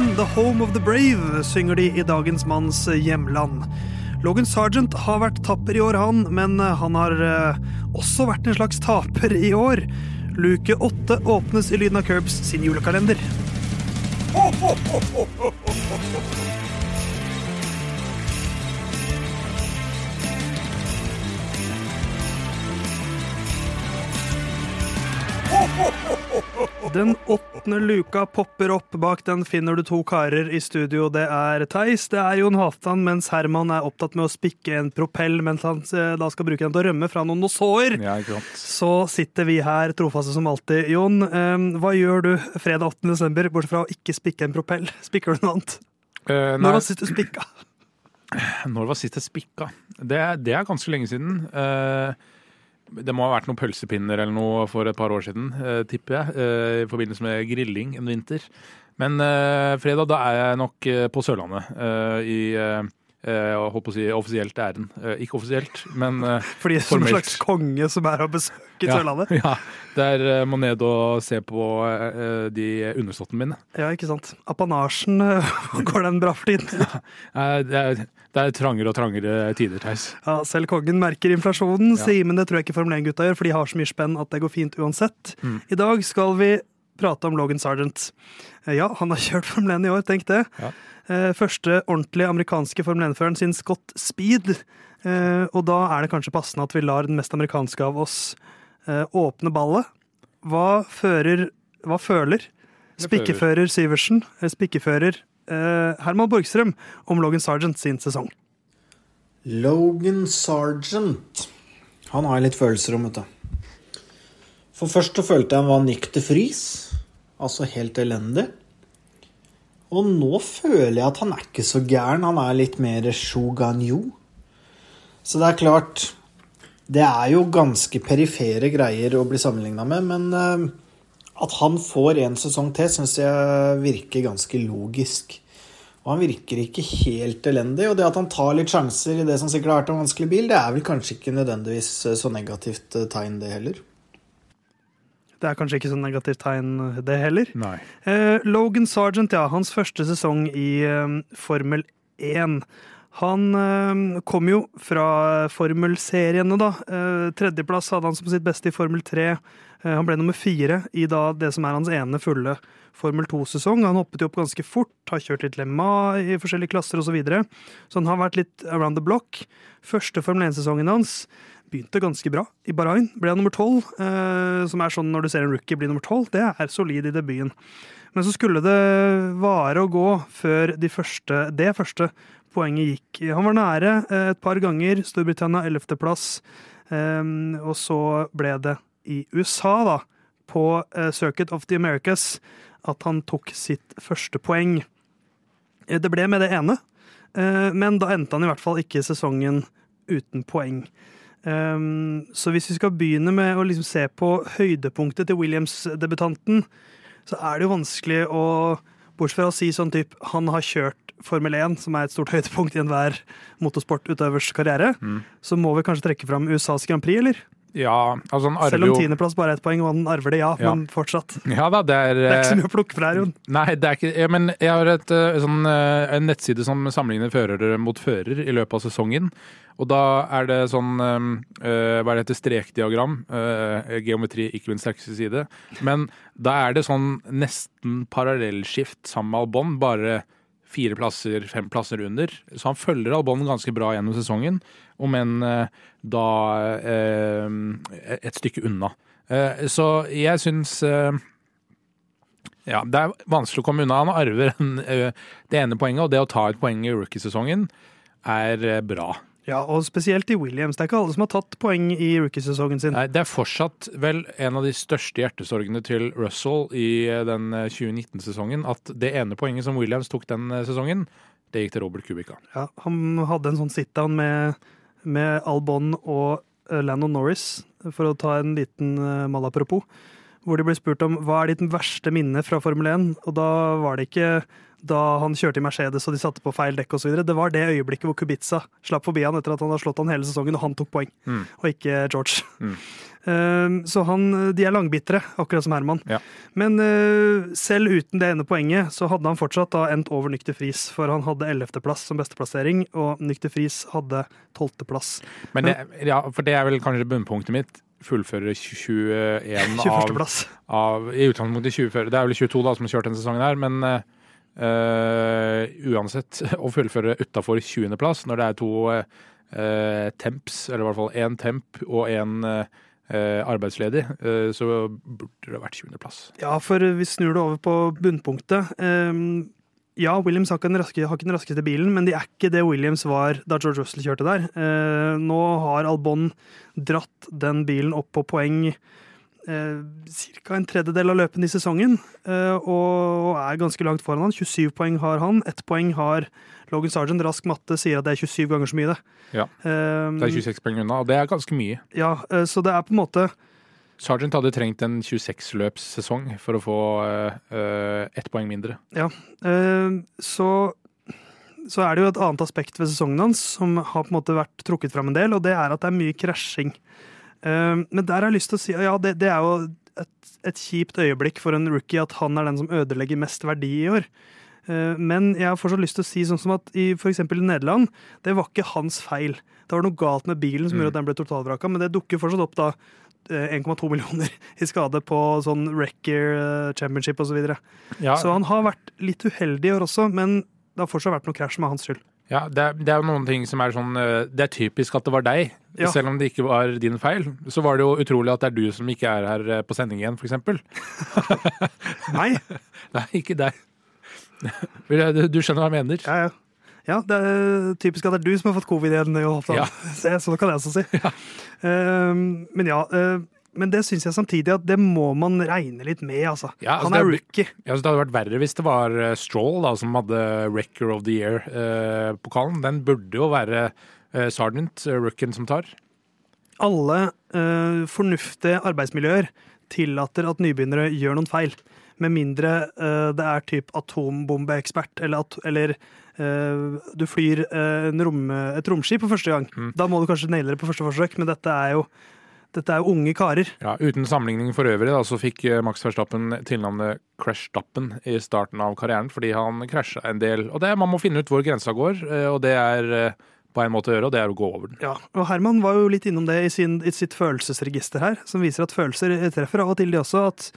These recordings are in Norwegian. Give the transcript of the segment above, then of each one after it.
and The Home of the Brave synger de i dagens manns hjemland. Logan Sergeant har vært tapper i år, han, men han har eh, også vært en slags taper i år. Luke åtte åpnes i lyden av Curbs sin julekalender. Den åttende luka popper opp. Bak den finner du to karer i studio. Det er Theis, det er Jon Halvdan, mens Herman er opptatt med å spikke en propell mens han eh, da skal bruke den til å rømme fra noen nosåer. Ja. Så sitter vi her trofaste som alltid. Jon, eh, hva gjør du fredag 8. desember, bortsett fra å ikke spikke en propell? Spikker du noe annet? Uh, Når var sist du spikka? når var sist jeg spikka? Det, det er ganske lenge siden. Eh, det må ha vært noen pølsepinner eller noe for et par år siden, eh, tipper jeg. eh, I forbindelse med grilling en vinter. Men eh, fredag, da er jeg nok på Sørlandet. I holdt på å si offisielt æren. Eh, ikke offisielt, men eh, Fordi som en slags konge som er og besøker ja, Sørlandet? Ja, der eh, må ned og se på eh, de underståttene mine. Ja, ikke sant. Apanasjen, eh, går den bra for tiden? Ja, Det er, det er trangere og trangere tider, Theis. Ja, selv kongen merker inflasjonen, Ja. sier, men det tror jeg ikke Formel 1-gutta gjør, for de har så mye spenn at det går fint uansett. Mm. I dag skal vi prate om Logan Sergeant. Eh, Ja, han har kjørt Formel 1 i år, tenk det. Ja. Eh, Første ordentlige amerikanske Formel 1-føreren sin Scott Speed. Eh, Og da er det kanskje passende at vi lar den mest amerikanske av oss eh, åpne ballet. Hva fører Hva føler spikkefører Syversen, spikkefører eh, Herman Borgstrøm, om Logan Sergeant sin sesong? Logan Sergeant. Han har jeg litt følelser om, vet du. For først så følte jeg han var Nick de frys. Altså helt elendig. Og nå føler jeg at han er ikke så gæren. Han er litt mer shuganyu. Så det er klart Det er jo ganske perifere greier å bli sammenligna med, men eh, at han får en sesong til, syns jeg virker ganske logisk. Og han virker ikke helt elendig. Og det at han tar litt sjanser i det som sikkert har vært en vanskelig bil, det er vel kanskje ikke nødvendigvis eh, så negativt eh, tegn, det heller. Det er kanskje ikke så negativt tegn, det heller. Nei. Eh, Logan Sergeant, ja. Hans første sesong i eh, Formel 1. Han eh, kom jo fra formelseriene, da. Eh, tredjeplass hadde han som sitt beste i Formel 3. Eh, han ble nummer fire i da det som er hans ene fulle Formel 2-sesong. Han hoppet jo opp ganske fort, har kjørt litt Lemma i forskjellige klasser osv. Så, videre. så han har vært litt around the block. Første Formel 1-sesongen hans begynte ganske bra i Bahrain. Ble han nummer tolv, eh, som er sånn når du ser en rookie bli nummer tolv. Det er solid i debuten. Men så skulle det vare å gå før de første, det første poenget gikk. Han var nære eh, et par ganger. Storbritannia 11.-plass. Eh, og så ble det i USA, da, på eh, Circuit of the Americas, at han tok sitt første poeng. Eh, Det ble med det ene, eh, men da endte han i hvert fall ikke sesongen uten poeng. Um, så hvis vi skal begynne med å liksom se på høydepunktet til Williams-debutanten, så er det jo vanskelig å Bortsett fra å si sånn type han har kjørt Formel 1, som er et stort høydepunkt i enhver motorsportutøvers karriere, så må vi kanskje trekke fram USAs Grand Prix, eller? Ja, altså han arver Selv om tiendeplass bare er ett poeng, og han arver det, ja, Ja. men fortsatt. Ja da, det er, Det er ikke så eh, mye å plukke fra her, Jon. Nei, det er ikke ja, Men jeg har et, eh, sånn, eh, en nettside som sammenligner førere mot fører i løpet av sesongen. Og da er det sånn øh, Hva er det heter? Strekdiagram. Øh, geometri, ikke min sterkeste side. Men da er det sånn nesten parallellskift sammen med Albon, bare fire plasser, fem plasser under. Så han følger Albon ganske bra gjennom sesongen, om enn eh, da eh, et stykke unna. Eh, så jeg syns ja, Det er vanskelig å komme unna. Han arver det ene poenget, og det å ta et poeng i rookiesesongen er bra. Ja, og spesielt i Williams. Det er ikke alle som har tatt poeng i rookiesesongen sin. Nei, Det er fortsatt vel en av de største hjertesorgene til Russell i eh, den eh, 2019-sesongen at det ene poenget som Williams tok den eh, sesongen, det gikk til Robert Kubica. Ja, han hadde en sånn sit-down med, med Albon og eh, Landon Norris, for å ta en liten malapropos, hvor de ble spurt om hva er ditt verste minne fra Formel 1, og da var det ikke da han kjørte i Mercedes og de satte på feil dekk osv. Det var det øyeblikket hvor Kubica slapp forbi han etter at han hadde slått han hele sesongen, og han tok poeng, Mm. og ikke George. Mm. Eh, så han, de er langbitre, akkurat som Herman. Ja. Men uh, selv uten det ene poenget, så hadde han fortsatt da endt over Nykter Friis. For han hadde 11.-plass som besteplassering, og Nykter Friis hadde 12.-plass. Men det, ja, for det er vel kanskje bunnpunktet mitt. Fullføre 21 av, av I utgangspunktet 20 Det er vel 22 da som har kjørt denne sesongen her, men eh, uansett å fullføre utafor 20.-plass når det er to uh, temps, eller i hvert fall én temp og én arbeidsledig, så burde det vært 20.-plass. Ja, for vi snur det over på bunnpunktet. Um ja, Williams har ikke, raske, har ikke den raskeste bilen, men de er ikke det Williams var da George Russell kjørte der. Eh, nå har Albon dratt den bilen opp på poeng ca. en tredjedel av løpene i sesongen, eh, og er ganske langt foran han. 27 poeng har han. Ett poeng har Logan Sargent. Rask matte sier at det er 27 ganger så mye, det. Ja. Eh, Det er 26 poeng unna, og det er ganske mye. ja, eh, så det er på en måte Sargent hadde trengt en 26-løpssesong for å få ett poeng mindre. Ja, eh, så, så er det jo et annet aspekt ved sesongen hans som har på en måte vært trukket fram en del, og det er at det er mye krasjing. Eh, Men der har jeg lyst til å si ja, det, det er jo et, et kjipt øyeblikk for en rookie at han er den som ødelegger mest verdi i år. Eh, Men jeg har fortsatt lyst til å si sånn som at i f.eks. Nederland, det var ikke hans feil. Det var noe galt med bilen som Mm. gjorde at den ble totalvraka, men det dukker fortsatt opp da eh, 1,2 millioner i skade på sånn Wrecker eh, Championship osv. Så, videre. Ja, så han har vært litt uheldig i år også, men det har fortsatt vært noe krasj med hans skyld. Ja det, er, det er jo noen ting som er sånn uh, Det er typisk at det var deg, Ja. selv om det ikke var din feil. Så var det jo utrolig at det er du som ikke er her eh, på sending igjen, f.eks. Nei, Nei, ikke deg. Du, skjønner hva jeg mener? ja, ja. Ja, det er typisk at det er du som har fått covid igjen. i Halvdan. Ja. Så, Så kan jeg også si. Ehm, men ja, eh, men det syns jeg samtidig at det må man regne litt med, altså. Ja, altså Han er rookie. Ja, så Det hadde vært verre hvis det var eh, Stroll da, som hadde Wrecker of the Year-pokalen. Den burde jo være eh, Sergeant, uh, rookien, som tar. Alle eh, fornuftige arbeidsmiljøer tillater at nybegynnere gjør noen feil. Med mindre eh, det er typ atombombeekspert, eller, at, eller eh, du flyr eh, en rom, et romskip på første gang. Mm. Da må du kanskje naile det på første forsøk, men dette er jo, dette er jo unge karer. Ja, Uten sammenligning for øvrig da, så fikk eh, Max Verstappen tilnavnet Crashstappen i starten av karrieren fordi han krasja en del. Og det, er, Man må finne ut hvor grensa går, eh, og det er eh, på en måte å gjøre, og det er å gå over den. Ja, og Herman var jo litt innom det i, sin, i sitt følelsesregister her, som viser at følelser treffer av og til de også. At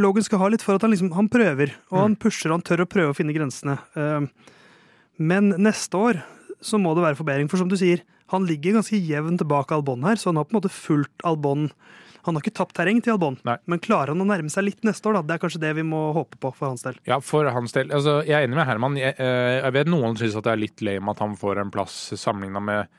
Logan skal ha litt for at han liksom han prøver, og han pusher og han tør å prøve å finne grensene. Men neste år så må det være forbedring, for som du sier, han ligger ganske jevnt bak Albon her, så han har på en måte fulgt Albon. Han har ikke tapt terreng til Albon, Nei. men klarer han å nærme seg litt neste år? da? Det er kanskje det vi må håpe på for hans del. Ja, for hans del. Altså, jeg er enig med Herman. Jeg, eh, jeg vet noen syns det er litt lame at han får en plass sammenligna med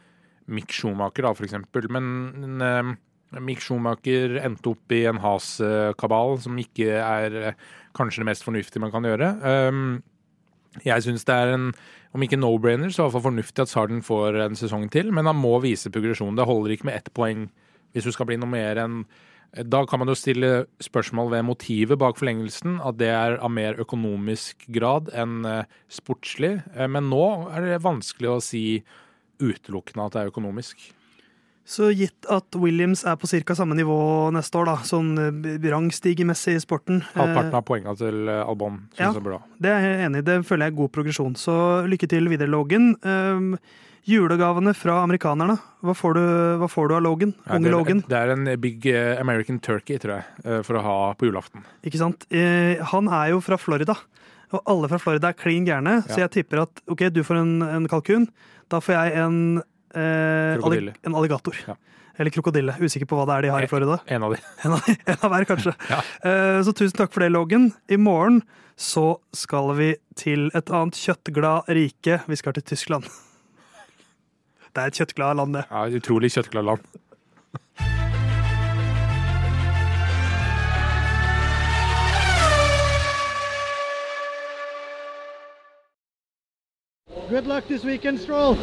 Mick Schumacher, da, for eksempel. Men eh, Mick Schumacher endte opp i en Has-kabal som ikke er eh, kanskje det mest fornuftige man kan gjøre. Um, jeg syns det er en, om ikke no-brainer, så i hvert fall fornuftig at Sarden får en sesong til, men han må vise progresjon. Det holder ikke med ett poeng hvis du skal bli noe mer enn Da kan man jo stille spørsmål ved motivet bak forlengelsen, at det er av mer økonomisk grad enn eh, sportslig. Eh, Men nå er det vanskelig å si utelukkende at det er økonomisk. Så gitt at Williams er på ca. samme nivå neste år, da, sånn eh, rangstigemessig i sporten eh, Halvparten av poengene til eh, Albon syns Ja. jeg bra. Det er jeg enig i. Det føler jeg er god progresjon. Så lykke til videre, Logan. Um, julegavene fra amerikanerne. Hva får du, hva får du av Logan? Ja, Unge det, Logan. det er en big American turkey, tror jeg, for å ha på julaften. Ikke sant? Uh, han er jo fra Florida, og alle fra Florida er klin gærne. Så jeg tipper at ok, du får en, en kalkun. Da får jeg en, eh, allig- en alligator. Ja. Eller krokodille. Usikker på hva det er de har i Florida. En av de. En av, en av hver, kanskje. Ja. Eh, Så tusen takk for det, Logan. I morgen så skal vi til et annet kjøttglad rike. Vi skal til Tyskland. Det er et kjøttglad land, det. Ja, et utrolig kjøttglad land. Good luck this weekend, Stroll.